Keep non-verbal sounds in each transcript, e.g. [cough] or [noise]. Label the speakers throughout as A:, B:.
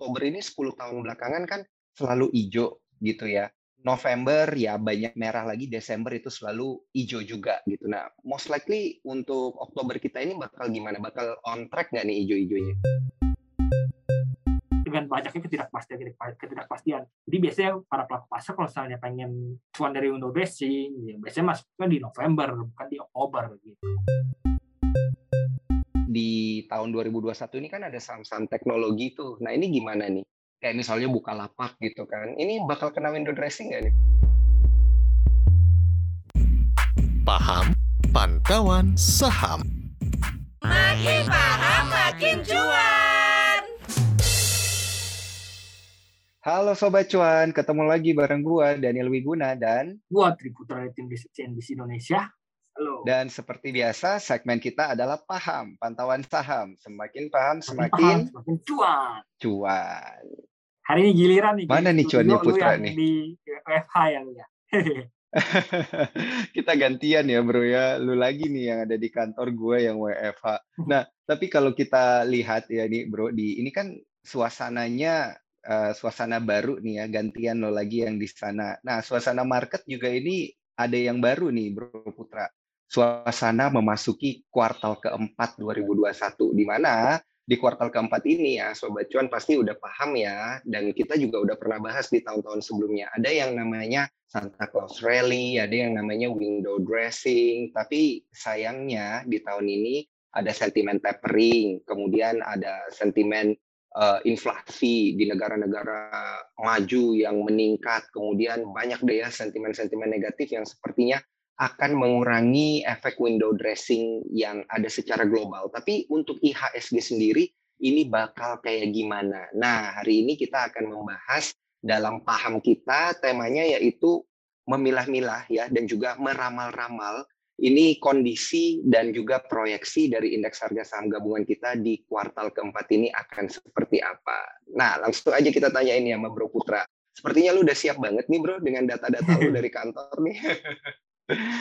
A: Oktober ini 10 tahun belakangan kan selalu hijau gitu ya. November ya banyak merah lagi, Desember itu selalu hijau juga gitu. Nah, most likely untuk Oktober kita ini bakal gimana? Bakal on track nggak nih hijau-hijaunya?
B: dengan banyaknya ketidakpastian ketidakpastian. Jadi biasanya para pelaku pasar kalau misalnya pengen cuan dari window dressing, ya biasanya masuknya di November bukan di Oktober gitu.
A: Di tahun 2021 ini kan ada saham-saham teknologi tuh. Nah ini gimana nih? Kayak misalnya buka lapak gitu kan. Ini bakal kena window dressing nggak nih?
C: Paham pantauan saham.
D: Makin paham makin cuan.
A: Halo Sobat Cuan, ketemu lagi bareng gua Daniel Wiguna dan
B: Gua Triputra dari tim Riset CNBC Indonesia.
A: Dan seperti biasa segmen kita adalah paham pantauan saham. Semakin paham
B: Semakin paham, semakin cuan.
A: cuan.
B: Hari ini giliran nih.
A: Mana nih cuannya Putra nih?
B: Di WFH ya lu [laughs] ya.
A: kita gantian ya bro ya. Lu lagi nih yang ada di kantor gue yang WFH. Nah, tapi kalau kita lihat ya nih bro, di ini kan suasananya eh, suasana baru nih ya, gantian lo lagi yang di sana. Nah, suasana market juga ini ada yang baru nih bro Putra. Suasana memasuki kuartal keempat 2021 di mana di kuartal keempat ini ya Sobat Cuan pasti udah paham ya dan kita juga udah pernah bahas di tahun-tahun sebelumnya. Ada yang namanya Santa Claus Rally, ada yang namanya window dressing, tapi sayangnya di tahun ini ada sentimen tapering, kemudian ada sentimen eh, inflasi di negara-negara maju yang meningkat, kemudian banyak deh ya sentimen-sentimen negatif yang sepertinya akan mengurangi efek window dressing yang ada secara global. Tapi untuk IHSG sendiri ini bakal kayak gimana? Nah, hari ini kita akan membahas dalam paham kita temanya yaitu memilah-milah ya dan juga meramal-ramal ini kondisi dan juga proyeksi dari indeks harga saham gabungan kita di kuartal keempat ini akan seperti apa. Nah, langsung aja kita tanya ini sama Bro Putra. Sepertinya lu udah siap banget nih Bro dengan data-data lu [laughs] dari kantor nih. [laughs]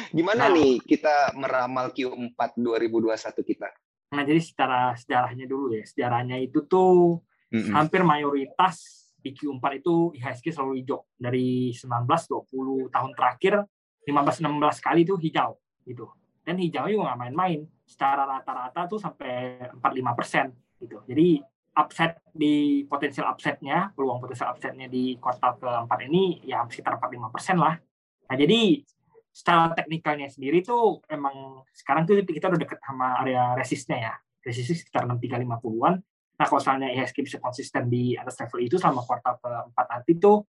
A: Gimana
B: Nah.
A: nih kita meramal Q4 2021 kita?
B: Nah, jadi secara sejarahnya dulu ya. Sejarahnya itu tuh
A: Mm-mm.
B: hampir mayoritas di Q4 itu IHSG selalu hijau. Dari 19-20 tahun terakhir, 15-16 kali itu hijau. gitu. Dan hijau juga nggak main-main. Secara rata-rata tuh sampai 45 persen. Gitu. Jadi upset di potensial upsetnya, peluang potensial upsetnya di kuartal keempat ini ya sekitar 45 persen lah. Nah, jadi secara teknikalnya sendiri tuh emang sekarang tuh kita udah deket sama area resistnya ya. Resistnya sekitar 6350-an. Nah, kalau misalnya IHSG bisa konsisten di atas level itu selama kuartal keempat nanti tuh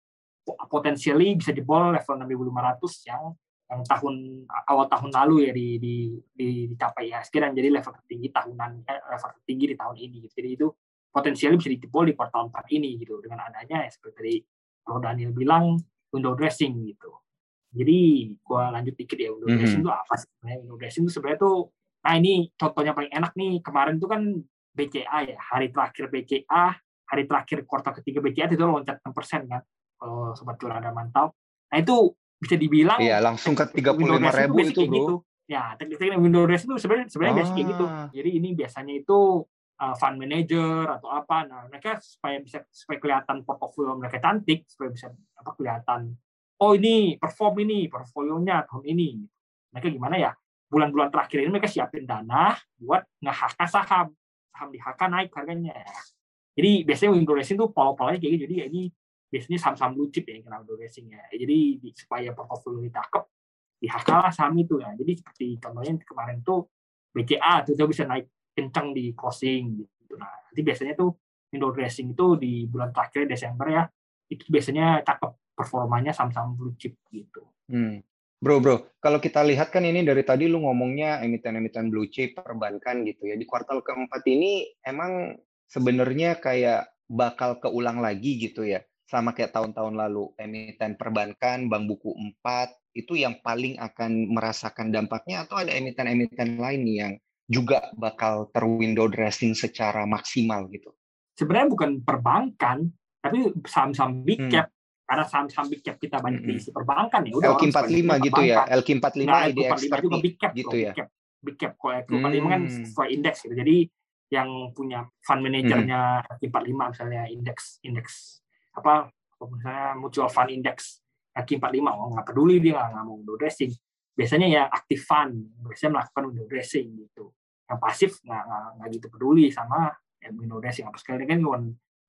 B: potensially bisa jebol level 6500 yang yang tahun awal tahun lalu ya di, di, di dicapai IHSG dan jadi level tertinggi tahunan eh, level tertinggi di tahun ini gitu. Jadi itu potensialnya bisa dijebol di kuartal 4 ini gitu dengan adanya ya seperti Bro Daniel bilang window dressing gitu. Jadi gua lanjut dikit ya window
A: Mhm.
B: dressing itu apa sih? Window dressing itu sebenarnya tuh nah ini contohnya paling enak nih kemarin tuh kan BCA ya hari terakhir BCA hari terakhir kuartal ketiga BCA itu loncat 6% kan kalau sobat cuan ada mantau. Nah itu bisa dibilang
A: Iya, langsung ke
B: window
A: 35
B: dressing
A: ribu
B: basic
A: itu
B: kayak
A: bro.
B: gitu. Ya, teknik-teknik window dressing itu sebenarnya sebenarnya basic kayak gitu.
A: Ah.
B: Jadi ini biasanya itu uh, fund manager atau apa. Nah, mereka supaya bisa supaya kelihatan portofolio mereka cantik, supaya bisa apa kelihatan oh ini perform ini portfolionya tahun ini. Mereka gimana ya? Bulan-bulan terakhir ini mereka siapin dana buat nge-HK saham. Saham di naik harganya. Jadi biasanya window dressing tuh pola-polanya kayak gitu. Jadi ya ini biasanya saham-saham blue chip ya yang kena window dressing ya. Jadi di- supaya portofolio ini cakep, di HK lah saham itu ya. Jadi seperti contohnya kemarin tuh BCA tuh dia bisa naik kencang di closing gitu. Nah, nanti biasanya tuh window dressing itu di bulan terakhir Desember ya, itu biasanya cakep performanya saham-saham blue chip gitu.
A: Hmm. Bro, bro, kalau kita lihat kan ini dari tadi lu ngomongnya emiten-emiten blue chip, perbankan gitu ya. Di kuartal keempat ini emang sebenarnya kayak bakal keulang lagi gitu ya. Sama kayak tahun-tahun lalu. Emiten perbankan, bank buku 4, itu yang paling akan merasakan dampaknya atau ada emiten-emiten lain nih yang juga bakal terwindow dressing secara maksimal gitu.
B: Sebenarnya bukan perbankan, tapi saham-saham big
A: Hmm.
B: Karena saham-saham big cap kita banyak diisi perbankan ya. Udah orang
A: LQ45
B: sebagian
A: gitu ya.
B: perbankan.
A: LQ45
B: Nah,
A: IDX
B: LQ45 juga big cap,
A: gitu
B: bro,
A: ya.
B: big cap. Big cap. Kalau LQ45 kan
A: Hmm.
B: sesuai indeks gitu. Jadi yang punya fund manajernya Q45 misalnya indeks indeks apa misalnya mutual fund index Q45 oh nggak peduli dia nggak mau window dressing biasanya ya aktif fund biasanya melakukan window dressing gitu yang pasif nggak nggak gitu peduli sama ya, window dressing apa sekali kan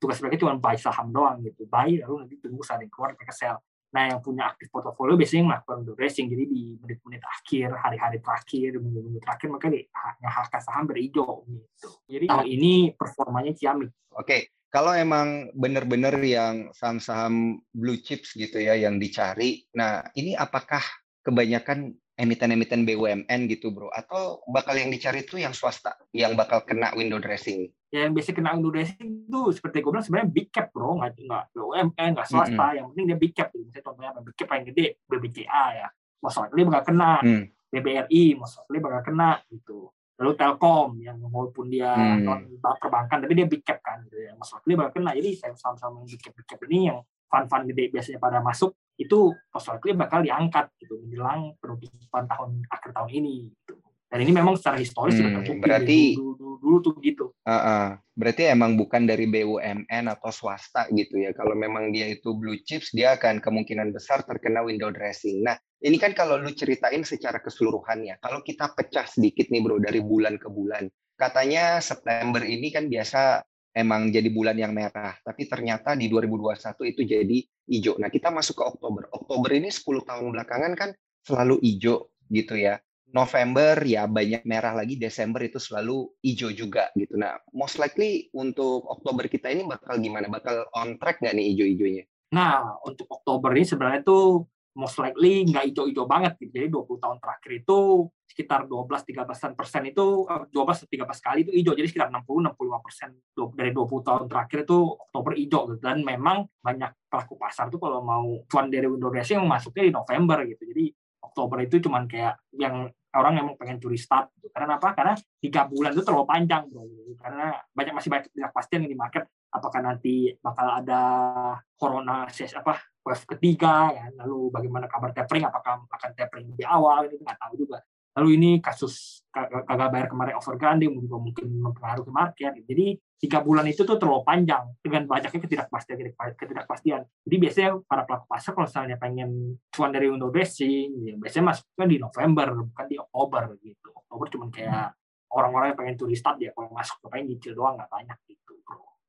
B: tugas mereka cuma buy saham doang gitu buy lalu nanti tunggu saat yang keluar mereka sell Nah, yang punya aktif portofolio biasanya melakukan window dressing. Jadi di menit-menit akhir, hari-hari terakhir, minggu-minggu terakhir, di harga saham berhijau gitu. Jadi tahun ini performanya ciamik.
A: Oke, kalau emang benar-benar yang saham-saham blue chips gitu ya yang dicari, nah ini apakah kebanyakan emiten-emiten BUMN gitu bro. Atau bakal yang dicari itu yang swasta yang bakal kena window dressing.
B: Ya yang biasa kena window dressing itu seperti gue bilang sebenarnya big cap bro. Nggak nggak BUMN nggak swasta. Mm -hmm. yang penting dia big cap gitu. misalnya contohnya big cap yang gede BBCA ya. Most likely bakal kena. Mm. BBRI most likely bakal kena gitu. Lalu Telkom yang walaupun dia hmm. non perbankan tapi dia big cap kan gitu ya. Most likely bakal kena. Jadi saham-saham yang big cap big cap ini yang fund-fund gede biasanya pada masuk itu most likely bakal diangkat gitu menjelang penutupan tahun akhir tahun ini gitu. Dan ini memang secara historis hmm, sudah terbukti
A: berarti
B: dulu, dulu, dulu tuh gitu.
A: Uh, uh, berarti emang bukan dari BUMN atau swasta gitu ya. Kalau memang dia itu blue chips, dia akan kemungkinan besar terkena window dressing. Nah, ini kan kalau lu ceritain secara keseluruhannya. Kalau kita pecah sedikit nih bro dari bulan ke bulan. Katanya September ini kan biasa emang jadi bulan yang merah, tapi ternyata di 2021 itu jadi hijau. Nah, kita masuk ke Oktober. Oktober ini 10 tahun belakangan kan selalu hijau gitu ya. November ya banyak merah lagi, Desember itu selalu hijau juga gitu. Nah, most likely untuk Oktober kita ini bakal gimana? Bakal on track nggak nih hijau-hijaunya?
B: Nah, untuk Oktober ini sebenarnya tuh most likely nggak hijau-hijau banget. Gitu. Jadi 20 tahun terakhir itu sekitar 12-13 persen itu 12 13 kali itu hijau. Jadi sekitar 60-65 persen dari 20 tahun terakhir itu Oktober hijau. Gitu. Dan memang banyak pelaku pasar tuh kalau mau cuan dari window dressing masuknya di November gitu. Jadi Oktober itu cuman kayak yang orang mau pengen curi start gitu. karena apa karena tiga bulan itu terlalu panjang bro karena banyak masih banyak ketidakpastian di market apakah nanti bakal ada corona ses apa wave ketiga ya. Lalu bagaimana kabar tapering apakah akan tapering lebih awal itu nggak tahu juga. Lalu ini kasus kagak bayar kemarin overgrande juga mungkin mempengaruhi market. Jadi tiga bulan itu tuh terlalu panjang dengan banyaknya ketidakpastian ketidakpastian. Jadi biasanya para pelaku pasar kalau misalnya pengen cuan dari window dressing ya biasanya masuknya di November bukan di Oktober gitu. Oktober cuma kayak orang-orang yang pengen turistat ya. Kalau masuk pengen nyicil doang nggak banyak gitu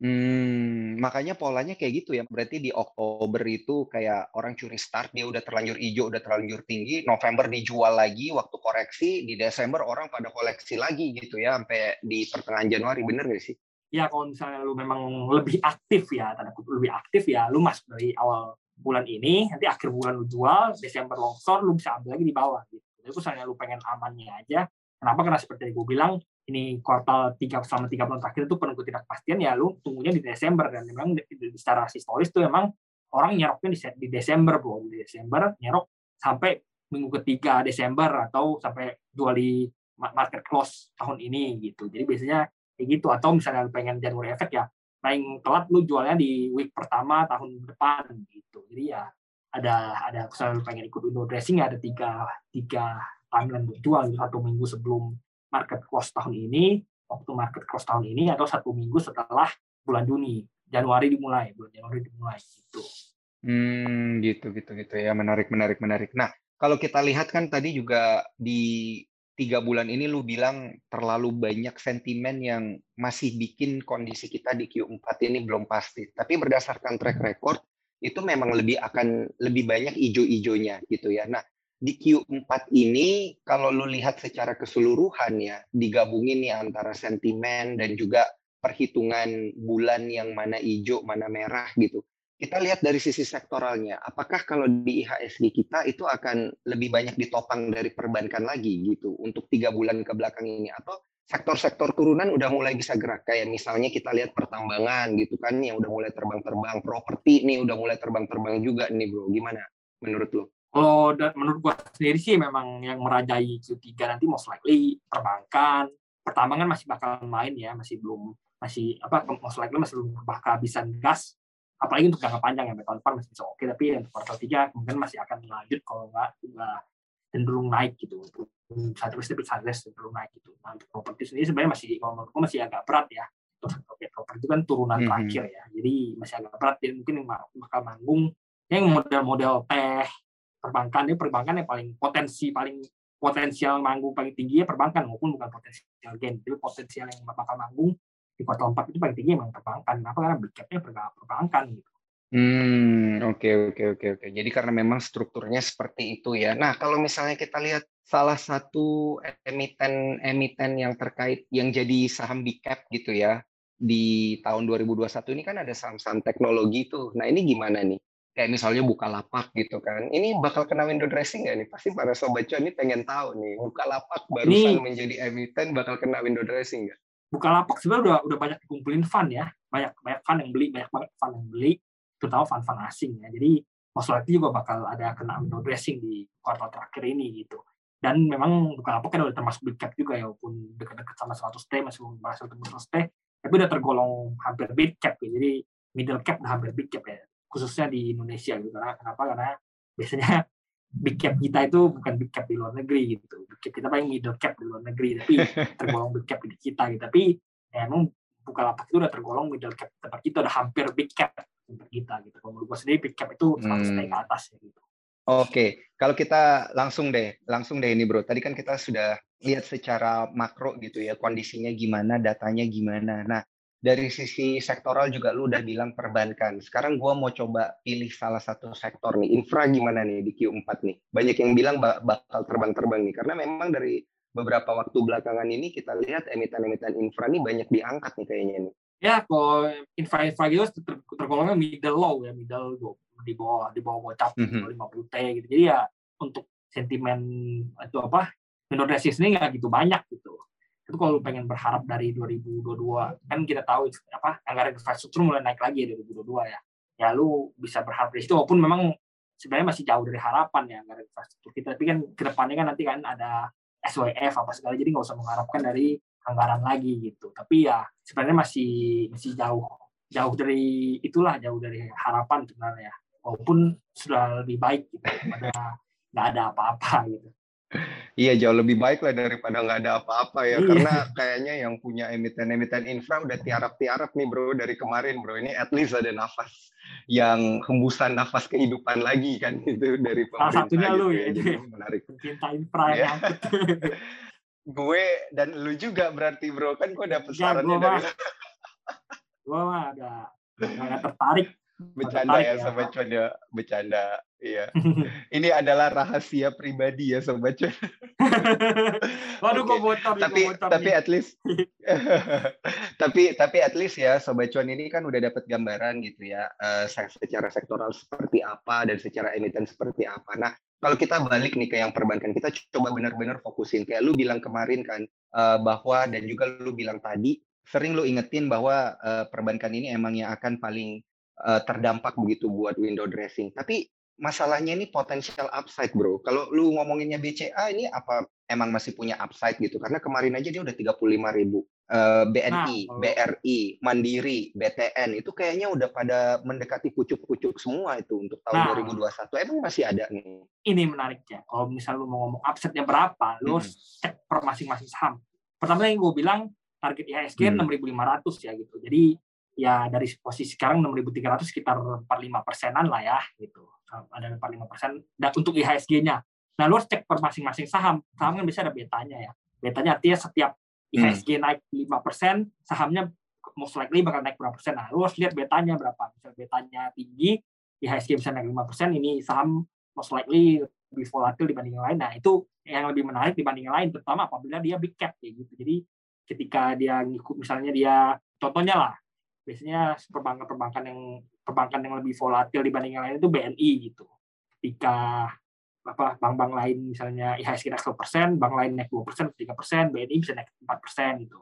A: Hmm, makanya polanya kayak gitu ya. Berarti di Oktober itu kayak orang curi start, dia udah terlanjur hijau, udah terlanjur tinggi. November dijual lagi waktu koreksi. Di Desember orang pada koleksi lagi gitu ya, sampai di pertengahan Januari. Bener nggak sih?
B: Ya kalau misalnya lu memang lebih aktif ya, tanda kutip lebih aktif ya, lu masuk dari awal bulan ini, nanti akhir bulan lu jual, Desember longsor, lu bisa ambil lagi di bawah. Gitu. Jadi misalnya lu pengen amannya aja, kenapa? Karena seperti yang gue bilang, ini kuartal tiga selama tiga bulan terakhir itu penuh ketidakpastian ya lu tunggunya di Desember. Dan memang secara historis tuh memang orang nyeroknya di, di Desember bro di Desember nyerok sampai minggu ketiga Desember atau sampai jual di market close tahun ini gitu. Jadi biasanya kayak gitu. Atau misalnya pengen Januari efek ya paling telat lu jualnya di week pertama tahun depan gitu. Jadi ya ada ada lu pengen ikut window dressing ya ada tiga tiga timeline buat jual satu minggu sebelum market close tahun ini, waktu market close tahun ini atau satu minggu setelah bulan Juni, Januari dimulai, bulan Januari dimulai gitu.
A: Hmm, gitu gitu gitu ya, menarik menarik menarik. Nah, kalau kita lihat kan tadi juga di tiga bulan ini lu bilang terlalu banyak sentimen yang masih bikin kondisi kita di Q4 ini belum pasti. Tapi berdasarkan track record itu memang lebih akan lebih banyak ijo-ijonya gitu ya. Nah, di Q4 ini kalau lu lihat secara keseluruhan ya digabungin nih antara sentimen dan juga perhitungan bulan yang mana hijau mana merah gitu. Kita lihat dari sisi sektoralnya. Apakah kalau di IHSG kita itu akan lebih banyak ditopang dari perbankan lagi gitu untuk tiga bulan ke belakang ini? Atau sektor-sektor turunan udah mulai bisa gerak? Kayak misalnya kita lihat pertambangan gitu kan yang udah mulai terbang-terbang. Properti nih udah mulai terbang-terbang juga nih bro. Gimana menurut lo?
B: Kalau menurut gua sendiri sih memang yang merajai Q3 nanti most likely perbankan, pertambangan masih bakal main ya, masih belum masih apa most likely masih belum bakal bisa gas apalagi untuk jangka panjang ya tahun depan masih bisa oke tapi untuk kuartal tiga mungkin masih akan lanjut kalau nggak cenderung naik gitu satu tapi sideways cenderung naik gitu nah, untuk properti sendiri sebenarnya masih kalau menurutku masih agak berat ya untuk properti itu kan turunan mm -hmm. terakhir ya jadi masih agak berat ya mungkin bakal manggung yang model-model teh perbankan ini perbankan yang paling potensi paling potensial manggung paling tinggi ya perbankan maupun bukan potensial gain tapi potensial yang bakal manggung di kuartal 4 itu paling tinggi memang perbankan kenapa karena big capnya perbankan gitu
A: Hmm, oke okay, oke okay, oke okay, oke. Jadi karena memang strukturnya seperti itu ya. Nah, kalau misalnya kita lihat salah satu emiten-emiten yang terkait yang jadi saham big cap gitu ya di tahun 2021 ini kan ada saham-saham teknologi tuh. Nah, ini gimana nih? Kayak misalnya Bukalapak gitu kan. Ini bakal kena window dressing nggak nih? Pasti para sobat cuan ini pengen tahu nih. Bukalapak barusan ini... menjadi emiten bakal kena window dressing nggak?
B: Bukalapak sebenarnya udah udah banyak dikumpulin fund ya. Banyak banyak fund yang beli, banyak banget fund yang beli terutama fund-fund asing ya. Jadi most juga bakal ada kena window dressing di kuartal terakhir ini gitu. Dan memang bukan apa kan udah termasuk big cap juga ya, walaupun dekat-dekat sama 100 T masih belum berhasil tembus 100 T, tapi udah tergolong hampir big cap ya. Jadi middle cap udah hampir big cap ya, khususnya di Indonesia gitu. Karena kenapa? Karena biasanya [laughs] big cap kita itu bukan big cap di luar negeri gitu. Big cap kita paling middle cap di luar negeri, tapi [laughs] tergolong big cap di kita gitu. Tapi ya, emang Bukalapak itu udah tergolong middle cap tempat kita udah hampir big cap untuk kita gitu. Kalau menurut gue sendiri big cap itu harus hmm. naik ke atas ya gitu.
A: Oke, kalau kita langsung deh, langsung deh ini bro. Tadi kan kita sudah lihat secara makro gitu ya, kondisinya gimana, datanya gimana. Nah, dari sisi sektoral juga lu udah bilang perbankan. Sekarang gua mau coba pilih salah satu sektor nih. Infra gimana nih di Q4 nih? Banyak yang bilang bakal terbang-terbang nih, karena memang dari beberapa waktu belakangan ini kita lihat emiten-emiten infra nih banyak diangkat nih kayaknya nih
B: ya kalau infra-infra gitu ter tergolongnya middle low ya middle low di bawah di bawah gocap mm -hmm. 50 t gitu jadi ya untuk sentimen itu apa Indonesia ini nggak gitu banyak gitu itu kalau pengen berharap dari 2022 kan kita tahu apa anggaran infrastruktur mulai naik lagi ya 2022 ya ya lu bisa berharap dari situ walaupun memang sebenarnya masih jauh dari harapan ya anggaran infrastruktur kita tapi kan ke depannya kan nanti kan ada SWF apa segala jadi nggak usah mengharapkan dari anggaran lagi gitu. Tapi ya sebenarnya masih masih jauh jauh dari itulah jauh dari harapan sebenarnya. Walaupun sudah lebih baik gitu daripada nggak ada apa-apa gitu.
A: Iya jauh lebih baik lah daripada nggak ada apa-apa ya. Iya. Karena kayaknya yang punya emiten-emiten infra udah tiarap-tiarap nih bro dari kemarin bro. Ini at least ada nafas yang hembusan nafas kehidupan lagi kan [laughs] itu dari
B: pemerintah. Salah satunya gitu, lu ya. Jadi menarik. Cinta infra ya. [laughs]
A: gue dan lu juga berarti bro kan gue dapet ya, sarannya dari
B: gue mah ada nggak tertarik
A: bercanda ya, ya sobat cuan ya bercanda iya ini adalah rahasia pribadi ya sobat cuan [laughs]
B: waduh okay. bocor
A: tapi bocor tapi nih. at least [laughs] tapi tapi at least ya sobat cuan ini kan udah dapat gambaran gitu ya uh, secara sektoral seperti apa dan secara emiten seperti apa nah kalau kita balik nih ke yang perbankan, kita coba benar-benar fokusin. Kayak lu bilang kemarin kan, uh, bahwa dan juga lu bilang tadi, sering lu ingetin bahwa uh, perbankan ini emang yang akan paling uh, terdampak begitu buat window dressing. Tapi masalahnya ini potensial upside bro. Kalau lu ngomonginnya BCA ini apa emang masih punya upside gitu? Karena kemarin aja dia udah 35 ribu. Uh, BNI, nah, BRI, Mandiri, BTN itu kayaknya udah pada mendekati pucuk-pucuk semua itu untuk tahun nah, 2021. Emang masih ada nih?
B: Ini menariknya. Kalau misal lu mau ngomong upside-nya berapa, lu hmm. cek per masing-masing saham. Pertama yang gue bilang target IHSG hmm. 6.500 ya gitu. Jadi ya dari posisi sekarang 6.300 sekitar 45 persenan lah ya gitu ada 45 persen dan untuk IHSG-nya. Nah, lu harus cek per masing-masing saham. Saham kan bisa ada betanya ya. Betanya artinya setiap IHSG hmm. naik 5 persen, sahamnya most likely bakal naik berapa persen. Nah, lu harus lihat betanya berapa. Misalnya betanya tinggi, IHSG bisa naik 5 persen, ini saham most likely lebih volatil dibanding yang lain. Nah, itu yang lebih menarik dibanding yang lain, terutama apabila dia big cap kayak gitu. Jadi ketika dia ngikut misalnya dia contohnya lah biasanya perbankan-perbankan yang perbankan yang lebih volatil dibanding yang lain itu BNI gitu. Ketika apa bank-bank lain misalnya IHSG naik 10%, bank lain naik 2%, 3%, BNI bisa naik 4% gitu.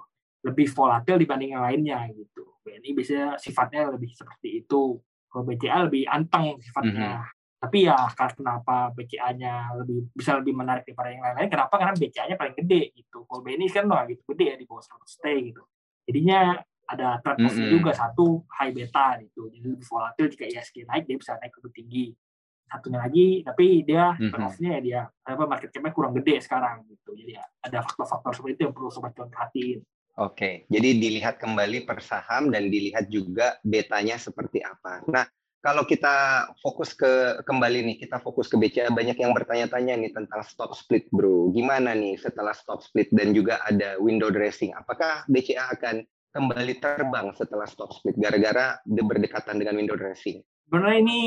B: Lebih volatil dibanding yang lainnya gitu. BNI biasanya sifatnya lebih seperti itu. Kalau BCA lebih anteng sifatnya. Mm -hmm. Tapi ya kenapa BCA-nya lebih bisa lebih menarik daripada yang lain-lain? Kenapa? Karena BCA-nya paling gede gitu. Kalau BNI kan nggak gitu gede ya di bawah 100 T gitu. Jadinya ada trade off mm -hmm. juga satu high beta gitu jadi lebih volatil jika ISG naik dia bisa naik lebih tinggi satunya lagi tapi dia
A: Mhm.
B: berhasilnya ya dia apa market cap-nya kurang gede sekarang gitu jadi ya ada faktor-faktor seperti itu yang perlu sobat cuan perhatiin
A: Oke, jadi dilihat kembali per saham dan dilihat juga betanya seperti apa. Nah, kalau kita fokus ke kembali nih, kita fokus ke BCA banyak yang bertanya-tanya nih tentang stock split, Bro. Gimana nih setelah stock split dan juga ada window dressing? Apakah BCA akan kembali terbang setelah stock split gara-gara de- berdekatan dengan window dressing?
B: sebenarnya ini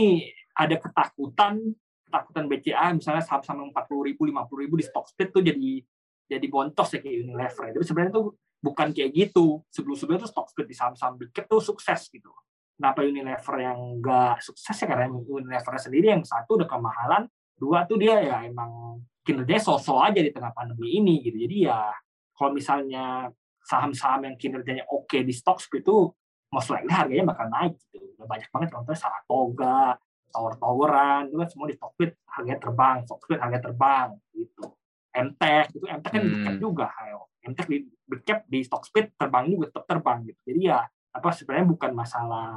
B: ada ketakutan ketakutan BCA misalnya saham-saham yang 40 ribu 50 ribu di stock split tuh jadi jadi bontos ya kayak Unilever. Tapi sebenarnya tuh bukan kayak gitu. Sebelum-sebelumnya tuh stock split di saham-saham big cap tuh sukses gitu. Kenapa Unilever yang enggak sukses ya? Karena Unilever sendiri yang satu udah kemahalan dua tuh dia ya emang kinerjanya so-so aja di tengah pandemi ini gitu. Jadi ya kalau misalnya saham-saham yang kinerjanya oke di stock split tuh most likely harganya bakal naik gitu. Udah banyak banget contohnya Saratoga, tower-toweran, itu kan semua di stock split harganya terbang, stock split harganya terbang gitu. MTech itu MTech kan big
A: Hmm.
B: juga, ayo. MTech di big cap di stock split terbang juga tetap terbang gitu. Jadi ya apa sebenarnya bukan masalah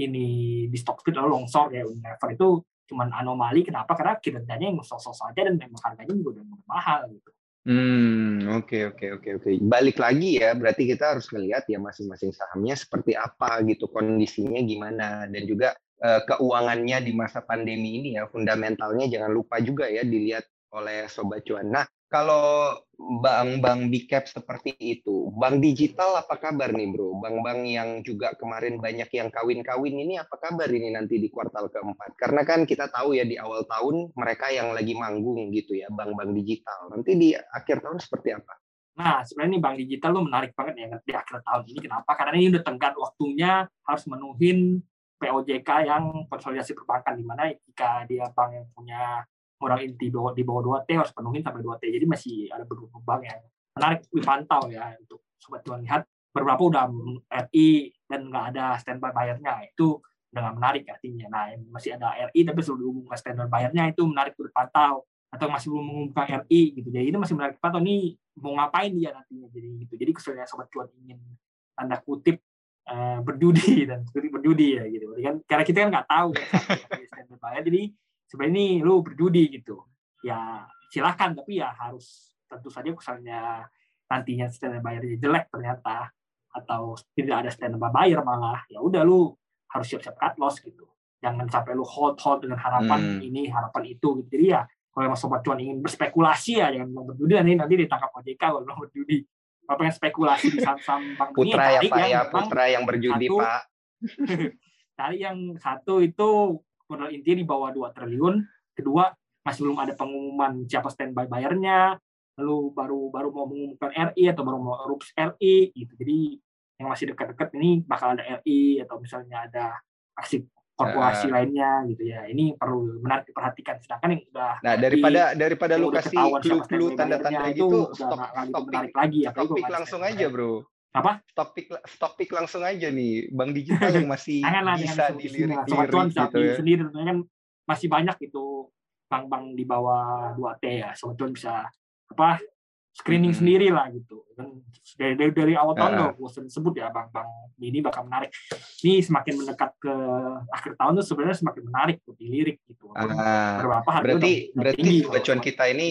B: ini di stock split lalu longsor ya Unilever itu cuman anomali kenapa karena kinerjanya yang sosok saja dan memang harganya juga udah mahal gitu.
A: Hmm, oke oke oke oke. Balik lagi ya, berarti kita harus melihat ya masing-masing sahamnya seperti apa gitu, kondisinya gimana dan juga eh, keuangannya di masa pandemi ini ya, fundamentalnya jangan lupa juga ya dilihat oleh sobat cuan. Nah, kalau bank-bank big cap seperti itu, bank digital apa kabar nih, Bro? Bank-bank yang juga kemarin banyak yang kawin-kawin ini apa kabar ini nanti di kuartal keempat? Karena kan kita tahu ya di awal tahun mereka yang lagi manggung gitu ya, bank-bank digital. Nanti di akhir tahun seperti apa?
B: Nah, sebenarnya nih bank digital lu menarik banget ya di akhir tahun ini. Kenapa? Karena ini udah tenggat waktunya harus menuhin POJK yang konsolidasi perbankan di mana jika dia bank yang punya modal inti di bawah 2T harus penuhin sampai 2T. Jadi masih ada beberapa bank yang menarik dipantau ya untuk sobat cuan lihat beberapa udah RI dan nggak ada standby bayarnya itu nggak menarik artinya. Nah masih ada RI tapi sudah diumumkan standby bayarnya itu menarik untuk dipantau atau masih belum mengumumkan RI gitu. Jadi ini masih menarik dipantau nih mau ngapain dia nantinya jadi gitu. Jadi kesulitan sobat cuan ingin tanda kutip eh, berjudi [laughs] dan berjudi ya gitu. Kan karena kita kan nggak tahu ya, standby bayar. Jadi sebenarnya ini lu berjudi gitu. Ya silakan tapi ya harus tentu saja misalnya nantinya standby bayarnya jelek ternyata atau tidak ada standby bayar malah ya udah lu harus siap-siap cut loss gitu jangan sampai lu hold hold dengan harapan
A: Hmm.
B: ini harapan itu gitu jadi ya kalau emang sobat cuan ingin berspekulasi ya jangan bilang berjudi nanti nanti ditangkap OJK kalau bilang berjudi kalau pengen spekulasi di saham-saham bank
A: Putra ya
B: cari
A: Pak
B: yang
A: ya, putra yang berjudi
B: satu,
A: Pak. [laughs]
B: cari yang satu itu modal inti di bawah 2 triliun, kedua masih belum ada pengumuman siapa standby bayarnya, lalu baru baru mau mengumumkan RI atau baru mau rups RI gitu. Jadi yang masih dekat-dekat ini bakal ada RI atau misalnya ada aksi korporasi
A: Ah.
B: lainnya gitu ya. Ini perlu menarik diperhatikan. Sedangkan yang udah
A: Nah, daripada daripada
B: yang
A: lu kasih clue-clue tanda-tanda gitu,
B: udah
A: stop stop
B: menarik lagi nggak ada
A: langsung aja. Bro.
B: Apa?
A: Pick stop pick langsung aja nih. Bank digital yang masih [laughs]
B: janganlah
A: bisa
B: jangan disebut di sini lah. Sobat
A: gitu ya.
B: sendiri kan masih banyak itu bank-bank di bawah 2T ya sobat cuan bisa apa screening
A: Mhm.
B: sendiri lah gitu kan dari dari, dari awal tahun
A: Ah.
B: udah gue sering sebut ya bank-bank ini bakal menarik ini semakin mendekat ke akhir tahun tuh sebenarnya semakin menarik tuh dilirik gitu
A: Ah,
B: beberapa harga
A: berarti berarti
B: tinggi
A: sobat cuan kita ini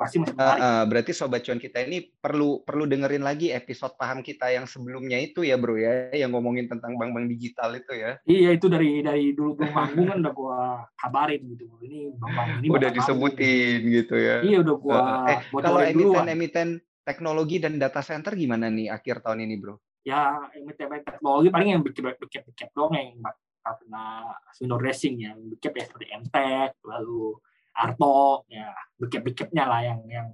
B: masih masih menarik.
A: ah, berarti sobat cuan kita ini perlu perlu dengerin lagi episode paham kita yang sebelumnya itu ya bro ya. Yang ngomongin tentang bank-bank digital itu ya.
B: Iya itu dari dari dulu belum manggung kan udah gua kabarin gitu. Ini bank-bank ini
A: udah
B: bakal
A: disebutin gitu ya.
B: Manggung. iya udah gua
A: eh kalau
B: duluan.
A: emiten-emiten teknologi dan data center gimana nih akhir tahun ini bro?
B: Ya emiten teknologi paling yang bikin bikin bikin doang yang kena window dressing ya. Bikin ya seperti MTech lalu Arto ya bikin bikinnya lah yang yang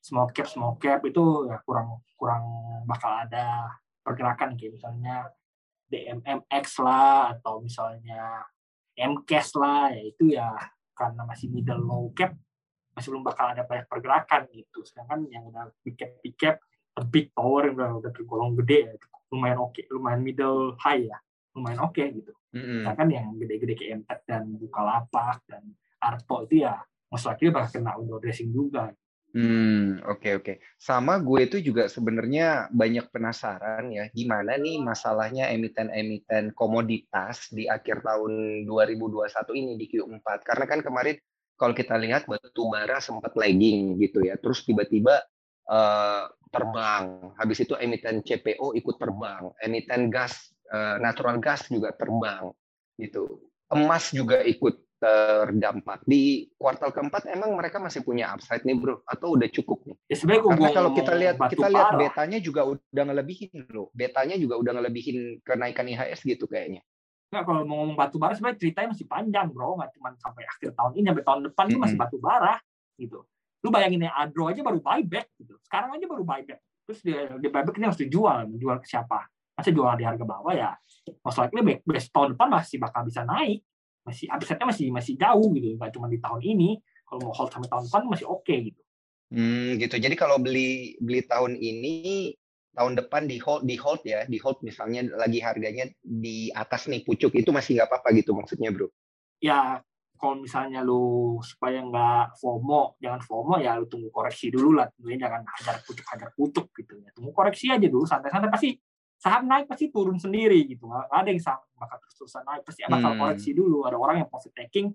B: small cap small cap itu ya kurang kurang bakal ada pergerakan kayak misalnya DMMX lah atau misalnya MCAS lah ya itu ya karena masih middle low cap masih belum bakal ada banyak pergerakan gitu sedangkan yang udah big cap big cap big power yang udah, udah tergolong gede ya, lumayan oke lumayan middle high ya lumayan oke gitu
A: Mm-mm.
B: sedangkan yang gede-gede kayak Emtek dan Bukalapak dan Arto itu ya most likely bakal kena window dressing juga
A: Hmm, oke okay, oke. Okay. Sama gue itu juga sebenarnya banyak penasaran ya, gimana nih masalahnya emiten-emiten komoditas di akhir tahun 2021 ini di Q4. Karena kan kemarin kalau kita lihat batu bara sempat lagging gitu ya, terus tiba-tiba uh, terbang. Habis itu emiten CPO ikut terbang, emiten gas uh, natural gas juga terbang gitu. Emas juga ikut terdampak di kuartal keempat emang mereka masih punya upside nih bro atau udah cukup nih?
B: Ya sebenarnya
A: Karena kalau kita lihat kita lihat betanya juga udah ngelebihin loh, betanya juga udah ngelebihin kenaikan IHS gitu kayaknya.
B: Enggak, kalau mau ngomong batu bara sebenarnya ceritanya masih panjang bro, nggak cuma sampai akhir tahun ini sampai tahun depan mm -hmm. masih batu bara gitu. Lu bayangin ya Adro aja baru buyback gitu, sekarang aja baru buyback. Terus dia, dia buyback ini harus dijual, menjual ke siapa? Masih jual di harga bawah ya, most likely best tahun depan masih bakal bisa naik masih upside-nya masih masih jauh gitu nggak cuma di tahun ini kalau mau hold sampai tahun depan masih oke okay, gitu.
A: Hmm gitu. Jadi kalau beli beli tahun ini tahun depan di hold di hold ya di hold misalnya lagi harganya di atas nih pucuk itu masih nggak apa-apa gitu maksudnya bro?
B: Ya kalau misalnya lu supaya nggak FOMO jangan FOMO ya lu tunggu koreksi dulu lah. Tentunya jangan hajar pucuk hajar pucuk gitu ya. Tunggu koreksi aja dulu santai-santai. Pasti saham naik pasti turun sendiri gitu. Ada yang saham bakal terus-terusan naik pasti bakal hmm. koreksi dulu. Ada orang yang profit taking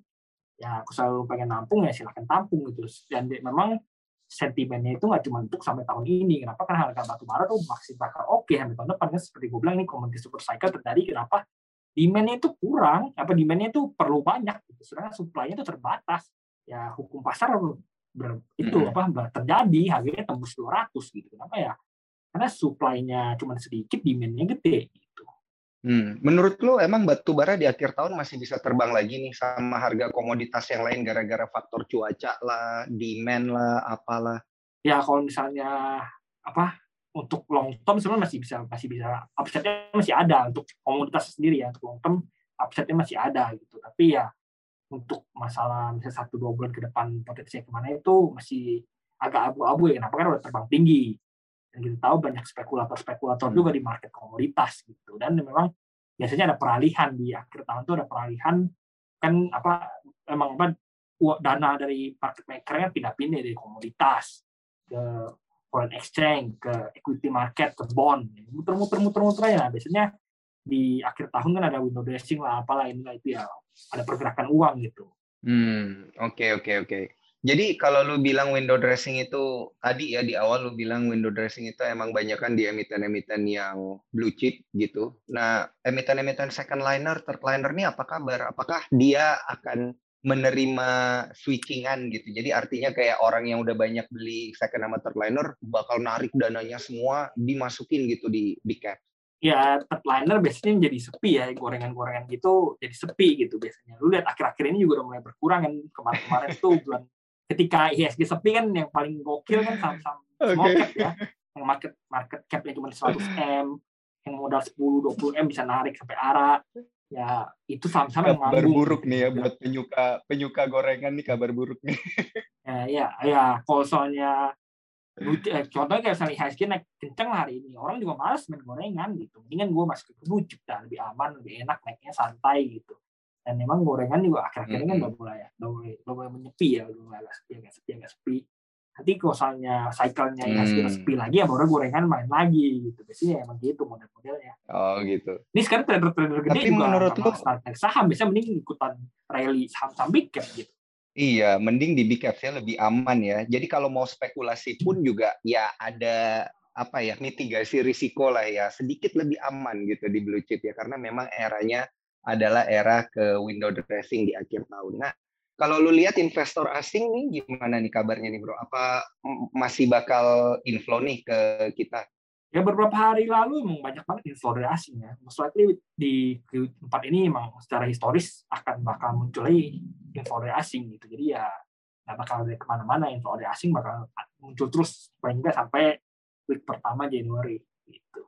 B: ya aku selalu pengen nampung ya silahkan tampung gitu. Dan memang sentimennya itu nggak cuma untuk sampai tahun ini. Kenapa? Karena harga batu bara tuh masih bakal oke okay sampai tahun depan. Kan seperti gue bilang ini komoditi super cycle terjadi kenapa? Demandnya itu kurang apa demandnya itu perlu banyak gitu. Sedangkan supply-nya itu terbatas. Ya hukum pasar ber, itu hmm. apa terjadi harganya tembus 200 gitu. Kenapa ya karena supply-nya cuma sedikit, demand-nya gede. Gitu.
A: Hmm. Menurut lo emang batu bara di akhir tahun masih bisa terbang lagi nih sama harga komoditas yang lain gara-gara faktor cuaca lah, demand lah, apalah?
B: Ya kalau misalnya apa untuk long term sebenarnya masih bisa masih bisa upside-nya masih ada untuk komoditas sendiri ya untuk long term upside-nya masih ada gitu. Tapi ya untuk masalah misalnya satu dua bulan ke depan potensinya ke mana itu masih agak abu-abu ya kenapa kan udah terbang tinggi dan kita tahu banyak spekulator-spekulator hmm. juga di market komoditas gitu dan memang biasanya ada peralihan di akhir tahun itu ada peralihan kan apa memang apa dana dari market maker pindah-pindah dari komoditas ke foreign exchange ke equity market ke bond muter-muter muter-muter ya biasanya di akhir tahun kan ada window dressing lah apalah ini itu ya ada pergerakan uang gitu.
A: Hmm oke okay, oke okay, oke. Okay. Jadi kalau lu bilang window dressing itu tadi ya di awal lu bilang window dressing itu emang banyak kan di emiten-emiten yang blue chip gitu. Nah, emiten-emiten second liner, third liner ini apa kabar? Apakah dia akan menerima switchingan gitu. Jadi artinya kayak orang yang udah banyak beli second sama third liner bakal narik dananya semua dimasukin gitu di di cap.
B: Ya, third liner biasanya jadi sepi ya, gorengan-gorengan gitu jadi sepi gitu biasanya. Lu lihat akhir-akhir ini juga udah mulai berkurang kan kemarin-kemarin tuh bulan ketika ISG sepi kan yang paling gokil kan saham-saham small cap ya. Yang market market capnya cuma 100 m yang modal 10 20 m bisa narik sampai arah ya itu saham-saham
A: yang kabar buruk nih ya buat penyuka penyuka gorengan nih kabar buruk nih.
B: Ya ya ya kalau soalnya eh, contohnya kayak misalnya IHSG naik kenceng hari ini. Orang juga males main gorengan gitu. Mendingan gue masuk ke bujuk dah lebih aman lebih enak naiknya santai gitu dan memang gorengan juga akhir-akhir ini kan udah mulai ya udah mulai, udah mulai menyepi ya udah mulai agak sepi agak sepi agak sepi. Nanti kalau misalnya cycle-nya hmm. hasilnya sepi lagi ya baru gorengan main lagi gitu. Biasanya emang gitu model-modelnya.
A: Oh gitu.
B: Ini sekarang trader-trader gede Tapi juga menurut lu saham biasanya mending ikutan rally saham-saham big cap gitu.
A: Iya, mending di big cap ya lebih aman ya. Jadi kalau mau spekulasi pun juga ya ada apa ya mitigasi risiko lah ya. Sedikit lebih aman gitu di blue chip ya. Karena memang eranya adalah era ke window dressing di akhir tahun. Nah, kalau lu lihat investor asing nih gimana nih kabarnya nih bro? Apa masih bakal inflow nih ke kita?
B: Ya beberapa hari lalu emang banyak banget inflow dari asing ya. Likely di tempat ini emang secara historis akan bakal muncul lagi inflow dari asing gitu. Jadi ya nggak bakal dari ke mana-mana inflow dari asing bakal muncul terus paling nggak sampai week pertama Januari gitu.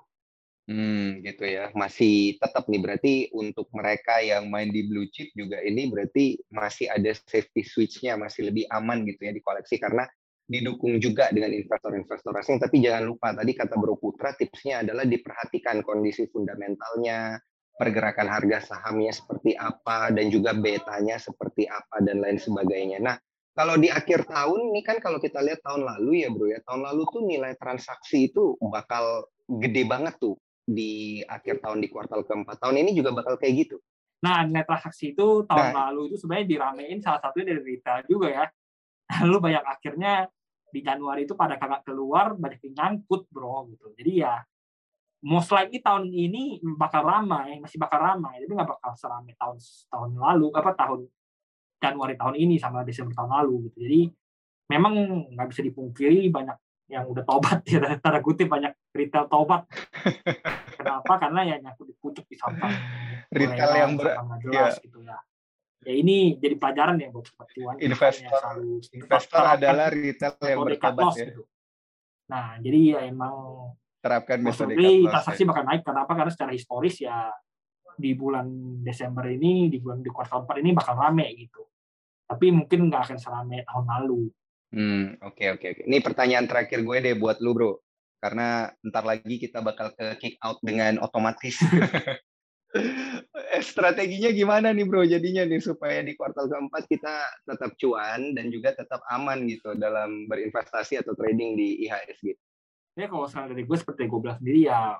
A: Hmm, gitu ya. Masih tetap nih berarti untuk mereka yang main di blue chip juga ini berarti masih ada safety switch-nya, masih lebih aman gitu ya di koleksi karena didukung juga dengan investor-investor asing. Tapi jangan lupa tadi kata Bro Putra tipsnya adalah diperhatikan kondisi fundamentalnya, pergerakan harga sahamnya seperti apa dan juga betanya seperti apa dan lain sebagainya. Nah, kalau di akhir tahun ini kan kalau kita lihat tahun lalu ya bro ya tahun lalu tuh nilai transaksi itu bakal gede banget tuh di akhir tahun di kuartal keempat. Tahun ini juga bakal kayak gitu.
B: Nah nilai transaksi itu tahun nah, lalu itu sebenarnya diramein salah satunya dari retail juga ya. [laughs] Lalu banyak akhirnya di Januari itu pada kagak keluar banyak yang nyangkut bro gitu. Jadi ya most likely tahun ini bakal ramai masih bakal ramai. Tapi nggak bakal seramai tahun tahun lalu apa tahun Januari tahun ini sama Desember tahun lalu gitu. Jadi memang nggak bisa dipungkiri banyak yang udah tobat ya [laughs] tanda kutip banyak retail tobat. [laughs] Kenapa? Karena ya nyangkut di pucuk di samping
A: retail yang ber
B: jelas ya. gitu ya. Ya ini jadi pelajaran ya buat cuan.
A: Investor, selalu, investor adalah retail yang bertobat ya. Gitu.
B: Nah, jadi ya emang
A: terapkan metode
B: transaksi ya. bakal naik karena apa? Karena secara historis ya di bulan Desember ini, di bulan di kuartal 4 ini bakal rame gitu. Tapi mungkin nggak akan serame tahun lalu.
A: Hmm, oke oke oke. Ini pertanyaan terakhir gue deh buat lu, Bro. Karena ntar lagi kita bakal ke kick out dengan otomatis. Eh, [laughs] strateginya gimana nih bro jadinya nih supaya di kuartal keempat kita tetap cuan dan juga tetap aman gitu dalam berinvestasi atau trading di IHSG.
B: Ya kalau saran dari gue seperti gue bilang sendiri ya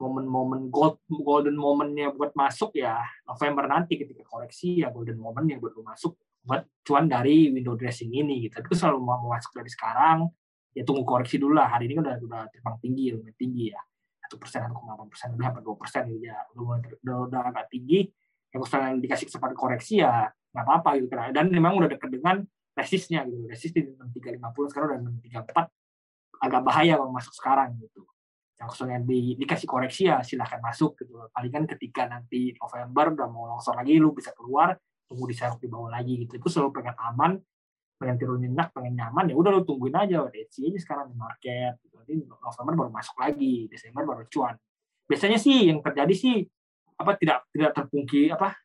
B: momen-momen gold golden momennya buat masuk ya November nanti ketika koreksi ya golden moment yang buat lu masuk buat cuan dari window dressing ini gitu. Tapi selalu mau masuk dari sekarang ya tunggu koreksi dulu lah. Hari ini kan udah udah terbang tinggi, lumayan tinggi ya. Satu persen, satu koma persen, lebih apa dua persen ya. Udah, udah, udah agak tinggi. Ya kalau dikasih kesempatan koreksi ya nggak apa-apa gitu kan. Dan memang udah deket dengan resistnya gitu. Resist di enam tiga lima puluh sekarang udah enam tiga empat agak bahaya kalau masuk sekarang gitu yang khususnya di, dikasih koreksi ya silahkan masuk gitu paling kan ketika nanti November udah mau longsor lagi lu bisa keluar tunggu di serok di bawah lagi gitu. Itu selalu pengen aman pengen turun nyenyak pengen nyaman ya udah lu tungguin aja. DC aja sekarang di market gitu. nanti November baru masuk lagi Desember baru cuan. Biasanya sih yang terjadi sih apa tidak tidak terpungki apa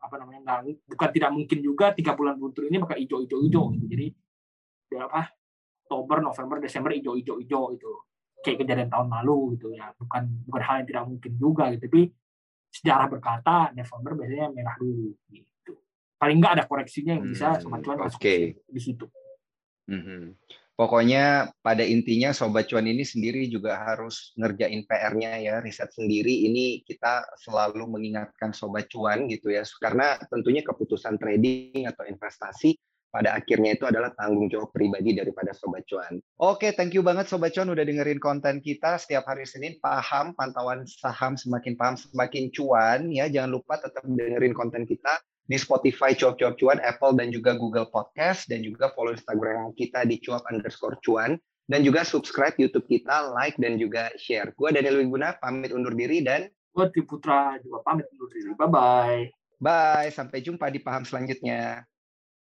B: apa namanya enggak, bukan tidak mungkin juga tiga bulan buntur ini bakal hijau hijau hijau gitu. Jadi ya apa Oktober November Desember hijau hijau hijau itu kayak kejadian tahun lalu gitu ya. Bukan bukan hal yang tidak mungkin juga gitu. Tapi sejarah berkata November biasanya merah dulu gitu paling nggak ada koreksinya yang bisa hmm, sobat cuan masuk okay. di situ
A: mm-hmm. pokoknya pada intinya sobat cuan ini sendiri juga harus ngerjain PR-nya ya riset sendiri ini kita selalu mengingatkan sobat cuan gitu ya karena tentunya keputusan trading atau investasi pada akhirnya itu adalah tanggung jawab pribadi daripada Sobat Cuan. Oke, thank you banget Sobat Cuan udah dengerin konten kita setiap hari Senin. Paham, pantauan saham semakin paham, semakin cuan. ya Jangan lupa tetap dengerin konten kita di Spotify Cuap Cuap Cuan, Apple dan juga Google Podcast, dan juga follow Instagram kita di cuap underscore cuan. Dan juga subscribe YouTube kita, like, dan juga share. Gue Daniel Wiguna, pamit undur diri, dan...
B: Gue Putra juga pamit undur diri. Bye-bye.
A: Bye, sampai jumpa di Paham selanjutnya.